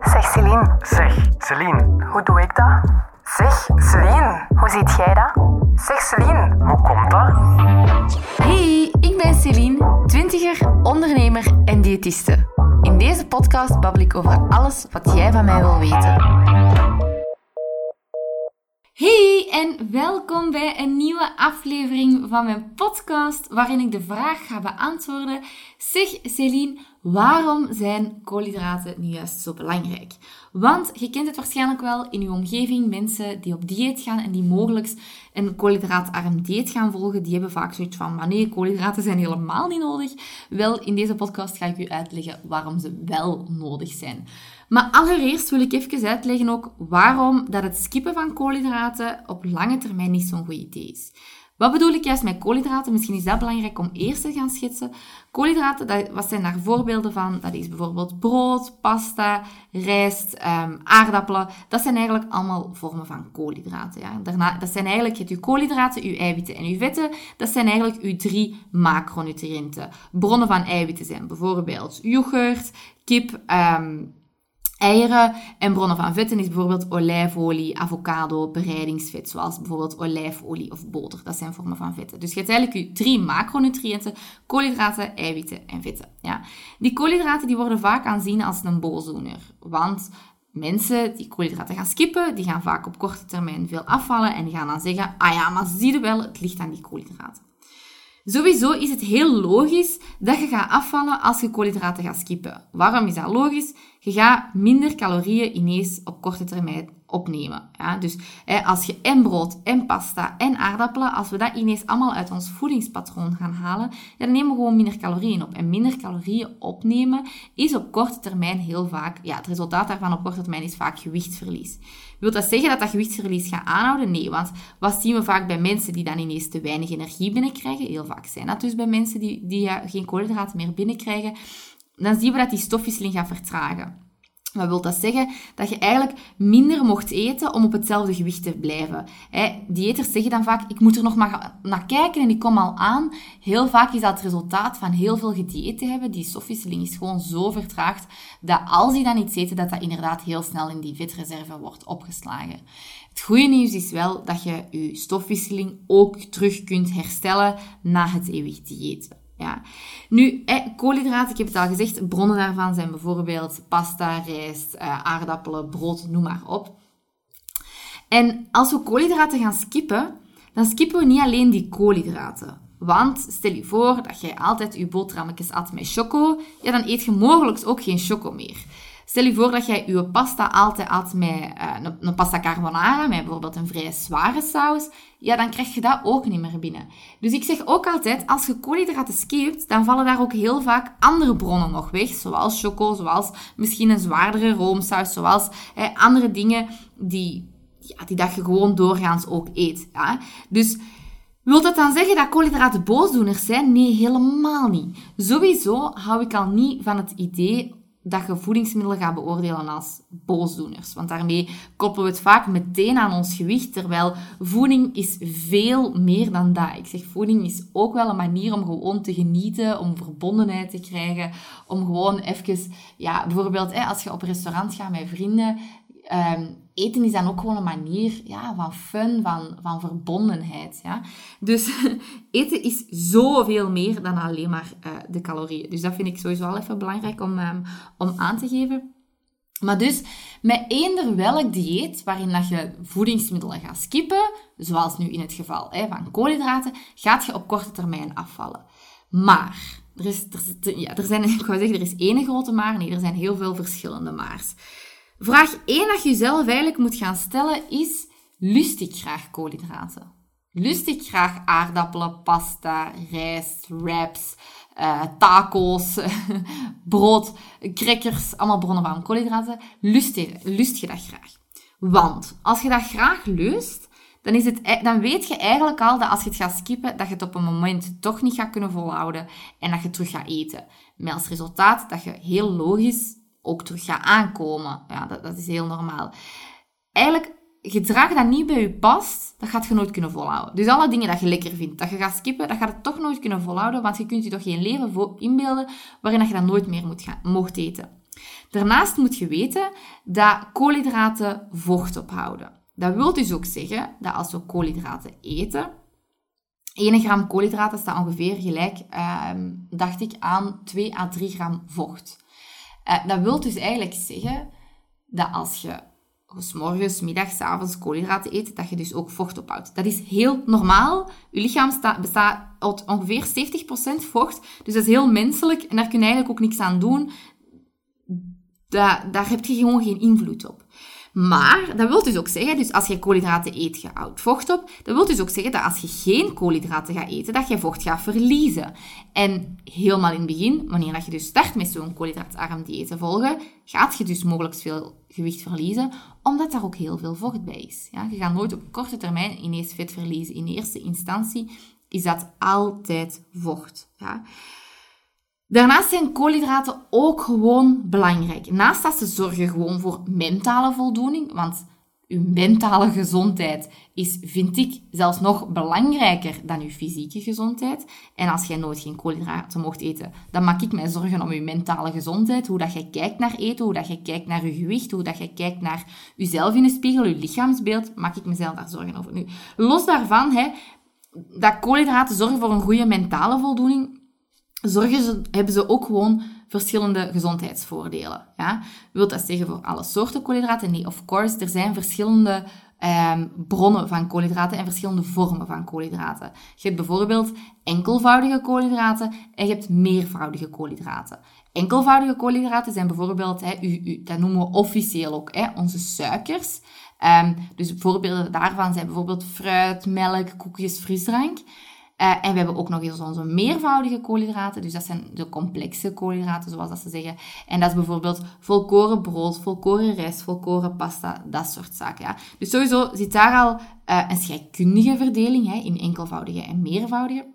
Zeg Celine, Zeg, Celine, hoe doe ik dat? Zeg Celine, hoe ziet jij dat? Zeg Celine, hoe komt dat? Hey, ik ben Celine, twintiger, ondernemer en diëtiste. In deze podcast babbel ik over alles wat jij van mij wil weten. Hey en welkom bij een nieuwe aflevering van mijn podcast waarin ik de vraag ga beantwoorden. Zeg Celine, waarom zijn koolhydraten nu juist zo belangrijk? Want je kent het waarschijnlijk wel in je omgeving, mensen die op dieet gaan en die mogelijk een koolhydraatarm dieet gaan volgen, die hebben vaak zoiets van, maar nee, koolhydraten zijn helemaal niet nodig. Wel, in deze podcast ga ik u uitleggen waarom ze wel nodig zijn. Maar allereerst wil ik even uitleggen ook waarom dat het skippen van koolhydraten op lange termijn niet zo'n goed idee is. Wat bedoel ik juist met koolhydraten? Misschien is dat belangrijk om eerst te gaan schetsen. Koolhydraten, dat, wat zijn daar voorbeelden van? Dat is bijvoorbeeld brood, pasta, rijst, um, aardappelen. Dat zijn eigenlijk allemaal vormen van koolhydraten. Ja? Daarna, dat zijn eigenlijk uw koolhydraten, uw eiwitten en uw vetten. Dat zijn eigenlijk uw drie macronutriënten. Bronnen van eiwitten zijn bijvoorbeeld yoghurt, kip, um, eieren en bronnen van vetten is bijvoorbeeld olijfolie, avocado, bereidingsvet, zoals bijvoorbeeld olijfolie of boter. Dat zijn vormen van vetten. Dus je hebt eigenlijk je drie macronutriënten, koolhydraten, eiwitten en vetten. Ja. Die koolhydraten die worden vaak aanzien als een boosdoener, want mensen die koolhydraten gaan skippen, die gaan vaak op korte termijn veel afvallen en die gaan dan zeggen, ah ja, maar zie je wel, het ligt aan die koolhydraten. Sowieso is het heel logisch dat je gaat afvallen als je koolhydraten gaat skippen. Waarom is dat logisch? Je gaat minder calorieën ineens op korte termijn opnemen. Ja? Dus hè, als je en brood, en pasta, en aardappelen, als we dat ineens allemaal uit ons voedingspatroon gaan halen, dan nemen we gewoon minder calorieën op. En minder calorieën opnemen is op korte termijn heel vaak, ja, het resultaat daarvan op korte termijn is vaak gewichtsverlies. Wil dat zeggen dat dat gewichtsverlies gaat aanhouden? Nee, want wat zien we vaak bij mensen die dan ineens te weinig energie binnenkrijgen? Heel vaak zijn dat dus bij mensen die, die geen koolhydraten meer binnenkrijgen. Dan zien we dat die stofwisseling gaat vertragen. Wat wil dat zeggen? Dat je eigenlijk minder mocht eten om op hetzelfde gewicht te blijven. He, diëters zeggen dan vaak, ik moet er nog maar naar kijken en ik kom al aan. Heel vaak is dat het resultaat van heel veel gedieet te hebben. Die stofwisseling is gewoon zo vertraagd dat als die dan iets eten, dat dat inderdaad heel snel in die vetreserve wordt opgeslagen. Het goede nieuws is wel dat je je stofwisseling ook terug kunt herstellen na het eeuwig dieet. Ja. Nu, eh, koolhydraten, ik heb het al gezegd, bronnen daarvan zijn bijvoorbeeld pasta, rijst, eh, aardappelen, brood, noem maar op. En als we koolhydraten gaan skippen, dan skippen we niet alleen die koolhydraten. Want stel je voor dat jij altijd je boterhammetjes at met choco, ja, dan eet je mogelijk ook geen choco meer. Stel je voor dat jij je pasta altijd at met uh, een, pasta carbonara, met bijvoorbeeld een vrij zware saus, ja, dan krijg je dat ook niet meer binnen. Dus ik zeg ook altijd, als je koolhydraten skipt, dan vallen daar ook heel vaak andere bronnen nog weg, zoals choco, zoals misschien een zwaardere roomsaus, zoals andere dingen die, ja, die dat je gewoon doorgaans ook eet. Dus... Wilt dat dan zeggen dat koolhydraten boosdoeners zijn? Nee, helemaal niet. Sowieso hou ik al niet van het idee dat je voedingsmiddelen gaat beoordelen als boosdoeners. Want daarmee koppelen we het vaak meteen aan ons gewicht, terwijl voeding is veel meer dan dat. Ik zeg, voeding is ook wel een manier om gewoon te genieten, om verbondenheid te krijgen, om gewoon even, ja, bijvoorbeeld hè, als je op restaurant gaat met vrienden, um, eten is dan ook gewoon een manier ja, van fun, van, van verbondenheid. Ja? Dus eten is zoveel meer dan alleen maar uh, de calorieën. Dus dat vind ik sowieso wel even belangrijk om, um, om aan te geven. Maar dus, met eender welk dieet waarin dat je voedingsmiddelen gaat skippen, zoals nu in het geval hè, van koolhydraten, gaat je op korte termijn afvallen. Maar, er, is, er, ja, er zijn, ik wou zeggen, er is één grote maar, nee, er zijn heel veel verschillende maars. Vraag 1 dat je jezelf eigenlijk moet gaan stellen is, lust ik graag koolhydraten? Lust ik graag aardappelen, pasta, rijst, wraps, uh, tacos, brood, crackers, allemaal bronnen van koolhydraten? Lust je, lust dat graag? Want als je dat graag lust, dan, is het, dan weet je eigenlijk al dat als je het gaat skippen, dat je het op een moment toch niet gaat kunnen volhouden en dat je terug gaat eten. Met als resultaat dat je heel logisch ook terug gaat aankomen. Ja, dat, dat is heel normaal. Eigenlijk, gedrag dat niet bij je past, dat gaat je nooit kunnen volhouden. Dus alle dingen dat je lekker vindt, dat je gaat skippen, dat gaat je toch nooit kunnen volhouden, want je kunt je toch geen leven inbeelden waarin dat je dat nooit meer moet gaan, mocht eten. Daarnaast moet je weten dat koolhydraten vocht ophouden. Dat wil dus ook zeggen dat als we koolhydraten eten, 1 gram koolhydraten staat ongeveer gelijk, ehm, dacht ik, aan 2 à 3 gram vocht. Uh, dat wil dus eigenlijk zeggen dat als je s morgens, middags, avonds koolhydraten eet, dat je dus ook vocht ophoudt. Dat is heel normaal. Je lichaam bestaat uit ongeveer 70% vocht, dus dat is heel menselijk en daar kun je eigenlijk ook niks aan doen. daar heb je gewoon geen invloed op. Maar dat wil dus ook zeggen, dus als je koolhydraten eet, je houdt vocht op. Dat wil dus ook zeggen dat als je geen koolhydraten gaat eten, dat je vocht gaat verliezen. En helemaal in het begin, wanneer je dus start met zo'n koolhydraatarm dieet te volgen, gaat je dus mogelijk veel gewicht verliezen, omdat daar ook heel veel vocht bij is. Ja, je gaat nooit op korte termijn ineens vet verliezen. In eerste instantie is dat altijd vocht. Ja. Daarnaast zijn koolhydraten ook gewoon belangrijk. Naast dat ze zorgen gewoon voor mentale voldoening, want uw mentale gezondheid is, vind ik, zelfs nog belangrijker dan uw fysieke gezondheid. En als jij nooit geen koolhydraten mocht eten, dan maak ik mij zorgen om uw mentale gezondheid. Hoe dat jij kijkt naar eten, hoe dat jij kijkt naar je gewicht, hoe dat jij kijkt naar jezelf in de spiegel, je lichaamsbeeld, maak ik mezelf daar zorgen over. Nu, los daarvan, hè, dat koolhydraten zorgen voor een goede mentale voldoening, zorgen ze, hebben ze ook gewoon verschillende gezondheidsvoordelen. Ja? Wilt dat zeggen voor alle soorten koolhydraten? Nee, of course. Er zijn verschillende um, bronnen van koolhydraten en verschillende vormen van koolhydraten. Je hebt bijvoorbeeld enkelvoudige koolhydraten en je hebt meervoudige koolhydraten. Enkelvoudige koolhydraten zijn bijvoorbeeld, hè, u, u, dat noemen we officieel ook, hè, onze suikers. Um, dus voorbeelden daarvan zijn bijvoorbeeld fruit, melk, koekjes, frisdrank. Uh, en we hebben ook nog eens onze meervoudige koolhydraten. Dus dat zijn de complexe koolhydraten, zoals dat ze zeggen. En dat is bijvoorbeeld volkoren brood, volkoren rijst, volkoren pasta, dat soort zaken. Ja. Dus sowieso zit daar al uh, een scheikundige verdeling hè, in enkelvoudige en meervoudige.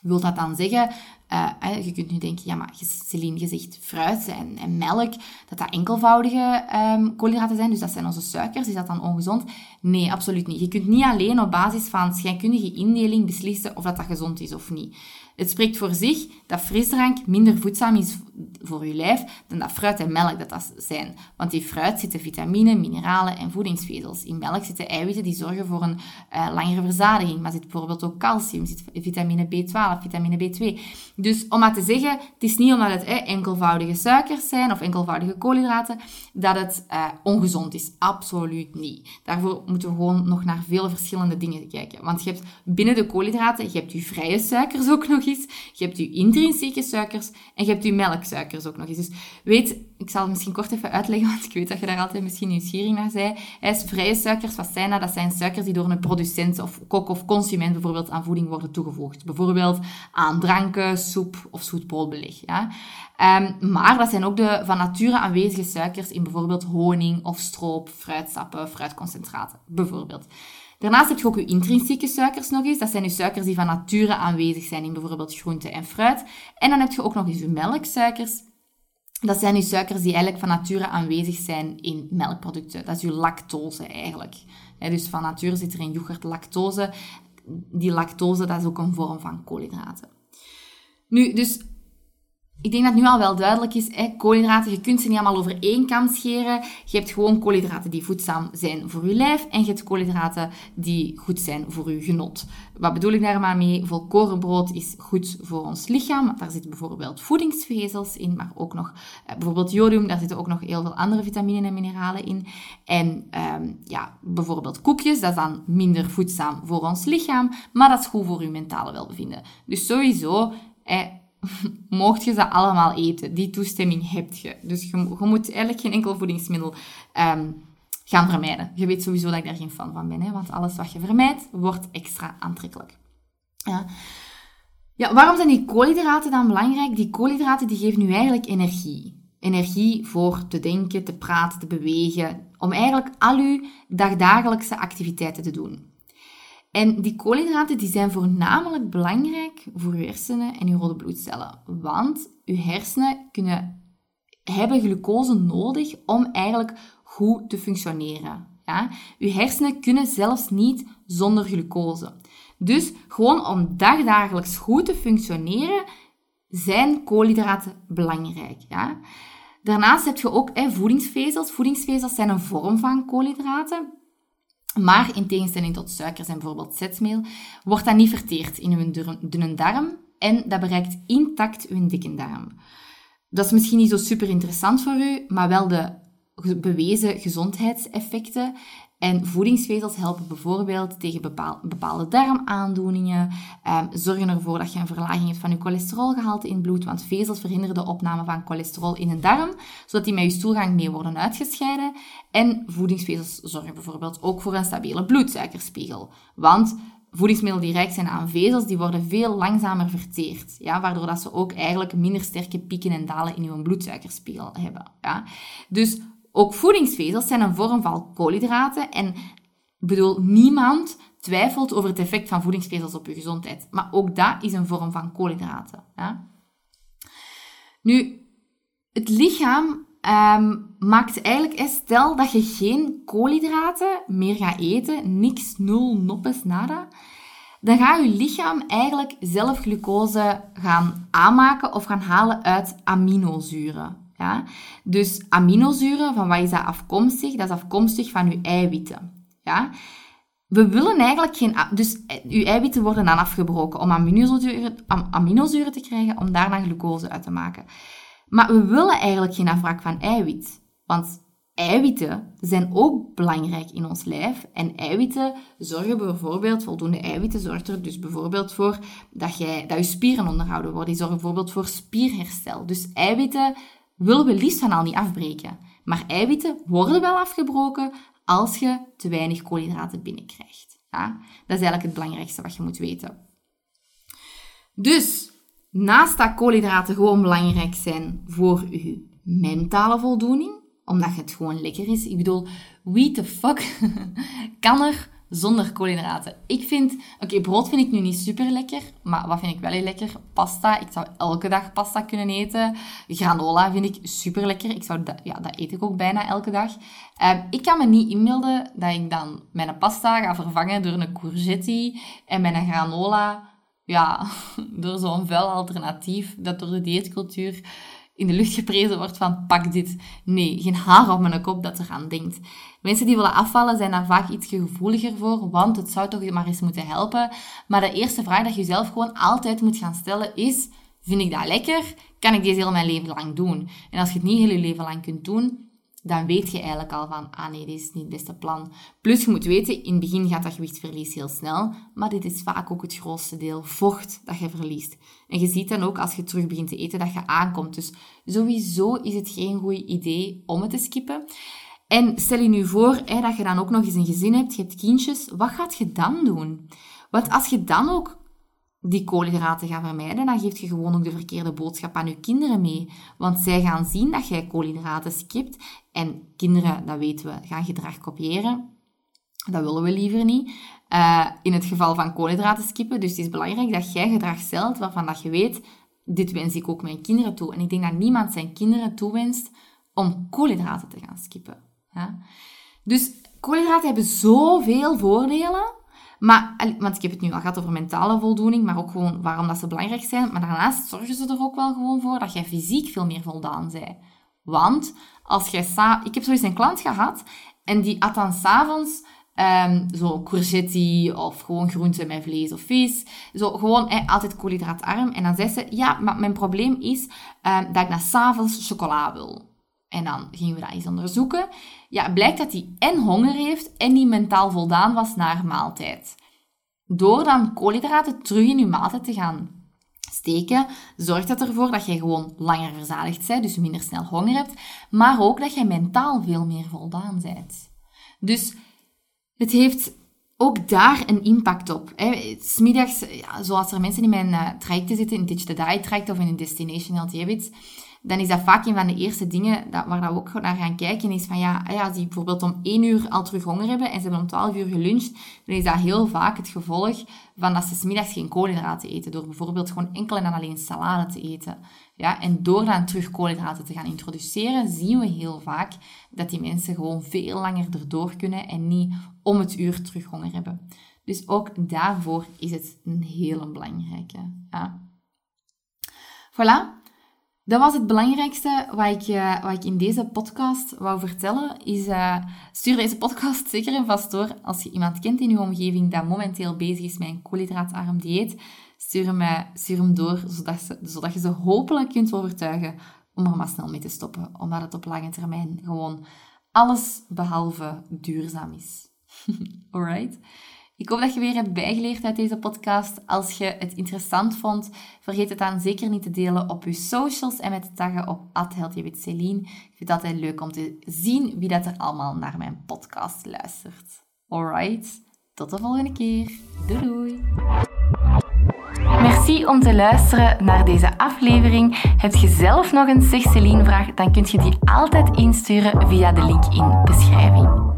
Wil dat dan zeggen, uh, je kunt nu denken, ja maar Celine, je zegt fruit en, en melk, dat dat enkelvoudige um, koolhydraten zijn, dus dat zijn onze suikers, is dat dan ongezond? Nee, absoluut niet. Je kunt niet alleen op basis van scheikundige indeling beslissen of dat, dat gezond is of niet. Het spreekt voor zich dat frisdrank minder voedzaam is voor je lijf dan dat fruit en melk dat, dat zijn. Want in fruit zitten vitamine, mineralen en voedingsvezels. In melk zitten eiwitten die zorgen voor een uh, langere verzadiging. Maar zit bijvoorbeeld ook calcium, zit vitamine B12, vitamine B2. Dus om maar te zeggen, het is niet omdat het eh, enkelvoudige suikers zijn of enkelvoudige koolhydraten, dat het uh, ongezond is. Absoluut niet. Daarvoor moeten we gewoon nog naar veel verschillende dingen kijken. Want je hebt binnen de koolhydraten, je hebt je vrije suikers ook nog eens, je hebt je intrinsieke suikers en je hebt je melksuikers ook nog eens. Dus weet, ik zal het misschien kort even uitleggen, want ik weet dat je daar altijd misschien nieuwsgierig naar zei. Is vrije suikers, wat zijn dat? Dat zijn suikers die door een producent of kok of consument bijvoorbeeld aan voeding worden toegevoegd. Bijvoorbeeld aan dranken, soep of zoetbroodbeleg. Ja? Um, maar dat zijn ook de van nature aanwezige suikers in bijvoorbeeld honing of stroop, fruitsappen, fruitconcentraten, bijvoorbeeld. Daarnaast heb je ook je intrinsieke suikers nog eens. Dat zijn je suikers die van nature aanwezig zijn in bijvoorbeeld groente en fruit. En dan heb je ook nog eens je melksuikers. Dat zijn je suikers die eigenlijk van nature aanwezig zijn in melkproducten. Dat is je lactose eigenlijk. dus van nature zit er in yoghurt lactose. Die lactose, dat is ook een vorm van koolhydraten. Nu, dus ik denk dat nu al wel duidelijk is, hè, koolhydraten, je kunt ze niet allemaal over één kam scheren. Je hebt gewoon koolhydraten die voedzaam zijn voor je lijf en je hebt koolhydraten die goed zijn voor je genot. Wat bedoel ik daar maar mee? Volkorenbrood is goed voor ons lichaam. Daar zitten bijvoorbeeld voedingsvezels in, maar ook nog eh, bijvoorbeeld jodium. Daar zitten ook nog heel veel andere vitaminen en mineralen in. En ehm, ja, bijvoorbeeld koekjes, dat is dan minder voedzaam voor ons lichaam, maar dat is goed voor je mentale welbevinden. Dus sowieso... Eh, mocht je ze allemaal eten. Die toestemming heb je. Dus je, je moet eigenlijk geen enkel voedingsmiddel um, gaan vermijden. Je weet sowieso dat ik daar geen fan van ben, hè? want alles wat je vermijdt, wordt extra aantrekkelijk. Ja. Ja, waarom zijn die koolhydraten dan belangrijk? Die koolhydraten die geven nu eigenlijk energie. Energie voor te denken, te praten, te bewegen, om eigenlijk al uw dagdagelijkse activiteiten te doen. En die koolhydraten die zijn voornamelijk belangrijk voor uw hersenen en uw rode bloedcellen. Want uw hersenen kunnen, hebben glucose nodig om eigenlijk goed te functioneren. Ja? Uw hersenen kunnen zelfs niet zonder glucose. Dus gewoon om dagdagelijks goed te functioneren, zijn koolhydraten belangrijk. Ja? Daarnaast heb je ook voedingsvezels. Voedingsvezels zijn een vorm van koolhydraten. Maar in tegenstelling tot suikers en bijvoorbeeld zetmeel, wordt dat niet verteerd in uw dunne darm en dat bereikt intact uw dikke darm. Dat is misschien niet zo super interessant voor u, maar wel de bewezen gezondheidseffecten en voedingsvezels helpen bijvoorbeeld tegen bepaalde darmaandoeningen, ehm, zorgen ervoor dat je een verlaging hebt van je cholesterolgehalte in het bloed, want vezels verhinderen de opname van cholesterol in de darm, zodat die met je stoelgang mee worden uitgescheiden. En voedingsvezels zorgen bijvoorbeeld ook voor een stabiele bloedsuikerspiegel, want voedingsmiddelen die rijk zijn aan vezels, die worden veel langzamer verteerd, ja, waardoor dat ze ook eigenlijk minder sterke pieken en dalen in je bloedsuikerspiegel hebben. Ja. Dus ook voedingsvezels zijn een vorm van koolhydraten en bedoel, niemand twijfelt over het effect van voedingsvezels op je gezondheid. Maar ook dat is een vorm van koolhydraten. Ja? Nu, het lichaam um, maakt eigenlijk, stel dat je geen koolhydraten meer gaat eten, niks, nul, noppes, nada, dan gaat je lichaam eigenlijk zelf glucose gaan aanmaken of gaan halen uit aminozuren. Ja? Dus aminozuren, van wat is dat afkomstig? Dat is afkomstig van uw eiwitten. Ja? We willen eigenlijk geen... Dus eh, uw eiwitten worden dan afgebroken om aminozuren, aminozuren te krijgen, om daarna glucose uit te maken. Maar we willen eigenlijk geen afbraak van eiwit. Want eiwitten zijn ook belangrijk in ons lijf. En eiwitten zorgen bijvoorbeeld, voldoende eiwitten zorgt er dus bijvoorbeeld voor dat, jij, dat je spieren onderhouden worden. Die zorgen bijvoorbeeld voor spierherstel. Dus eiwitten willen we liefst niet afbreken. Maar eiwitten worden wel afgebroken als je te weinig koolhydraten binnenkrijgt. Ja? Dat is eigenlijk het belangrijkste wat je moet weten. Dus, naast dat koolhydraten gewoon belangrijk zijn voor je mentale voldoening, omdat het gewoon lekker is. Ik bedoel, wie the fuck kan er zonder koolhydraten. Ik vind, oké, brood vind ik nu niet super lekker, maar wat vind ik wel heel lekker? Pasta. Ik zou elke dag pasta kunnen eten. Granola vind ik super lekker. Ik zou dat, ja, dat eet ik ook bijna elke dag. Uh, ik kan me niet inbeelden dat ik dan mijn pasta ga vervangen door een courgette en mijn granola, ja, door zo'n vuil alternatief dat door de dieetcultuur in de lucht geprezen wordt van pak dit. Nee, geen haar op mijn kop dat eraan denkt. Mensen die willen afvallen zijn daar vaak iets gevoeliger voor, want het zou toch maar eens moeten helpen. Maar de eerste vraag dat je jezelf gewoon altijd moet gaan stellen is, vind ik dat lekker? Kan ik deze heel mijn leven lang doen? En als je het niet heel je leven lang kunt doen, dan weet je eigenlijk al van, ah nee, dit is niet het beste plan. Plus, je moet weten, in het begin gaat dat gewichtverlies heel snel, maar dit is vaak ook het grootste deel vocht dat je verliest. En je ziet dan ook als je terug begint te eten dat je aankomt. Dus sowieso is het geen goed idee om het te skippen. En stel je nu voor hè, dat je dan ook nog eens een gezin hebt, je hebt kindjes, wat gaat je dan doen? Want als je dan ook die koolhydraten gaan vermijden, dan geef je gewoon ook de verkeerde boodschap aan je kinderen mee. Want zij gaan zien dat jij koolhydraten skipt. En kinderen, dat weten we, gaan gedrag kopiëren. Dat willen we liever niet. Uh, in het geval van koolhydraten skippen. Dus het is belangrijk dat jij gedrag stelt waarvan dat je weet, dit wens ik ook mijn kinderen toe. En ik denk dat niemand zijn kinderen toewenst om koolhydraten te gaan skippen. Dus koolhydraten hebben zoveel voordelen. Maar, want ik heb het nu al gehad over mentale voldoening, maar ook gewoon waarom dat ze belangrijk zijn. Maar daarnaast zorgen ze er ook wel gewoon voor dat jij fysiek veel meer voldaan bent. Want als jij sa Ik heb zoiets een klant gehad en die at dan s'avonds um, zo courgette of gewoon groenten met vlees of vis. Zo gewoon altijd koolhydraatarm. En dan zei ze, ja, maar mijn probleem is um, dat ik na s'avonds chocola wil. En dan gingen we dat eens onderzoeken. Ja, blijkt dat hij en honger heeft en die mentaal voldaan was naar maaltijd. Door dan koolhydraten terug in je maaltijd te gaan steken, zorgt dat ervoor dat je gewoon langer verzadigd bent, dus minder snel honger hebt, maar ook dat je mentaal veel meer voldaan bent. Dus het heeft ook daar een impact op. Smiddags, ja, zoals er mensen in mijn uh, trajecten zitten, in Ditch the Diet traject of in een Destination Healthy Habits, dan is dat vaak een van de eerste dingen dat, waar dat we ook naar gaan kijken. Is van ja, als die bijvoorbeeld om 1 uur al terug honger hebben en ze hebben om 12 uur geluncht, dan is dat heel vaak het gevolg van dat ze smiddags geen koolhydraten eten. Door bijvoorbeeld gewoon enkel en alleen salade te eten. Ja, en door dan terug koolhydraten te gaan introduceren, zien we heel vaak dat die mensen gewoon veel langer erdoor kunnen en niet om het uur terug honger hebben. Dus ook daarvoor is het een hele belangrijke. Ja. Voilà. Dat was het belangrijkste wat ik, uh, wat ik in deze podcast wou vertellen. Is, uh, stuur deze podcast zeker en vast door als je iemand kent in je omgeving dat momenteel bezig is met een koolhydraatarm dieet. Stuur hem, uh, stuur hem door, zodat, ze, zodat je ze hopelijk kunt overtuigen om er maar snel mee te stoppen. Omdat het op lange termijn gewoon alles behalve duurzaam is. Alright? Ik hoop dat je weer hebt bijgeleerd uit deze podcast. Als je het interessant vond, vergeet het dan zeker niet te delen op je socials en met te taggen op @healthywithceline. Ik vind het altijd leuk om te zien wie dat er allemaal naar mijn podcast luistert. Alright, tot de volgende keer. Doei doei! Merci om te luisteren naar deze aflevering. Heb je zelf nog een Zeg Celine vraag, dan kun je die altijd insturen via de link in de beschrijving.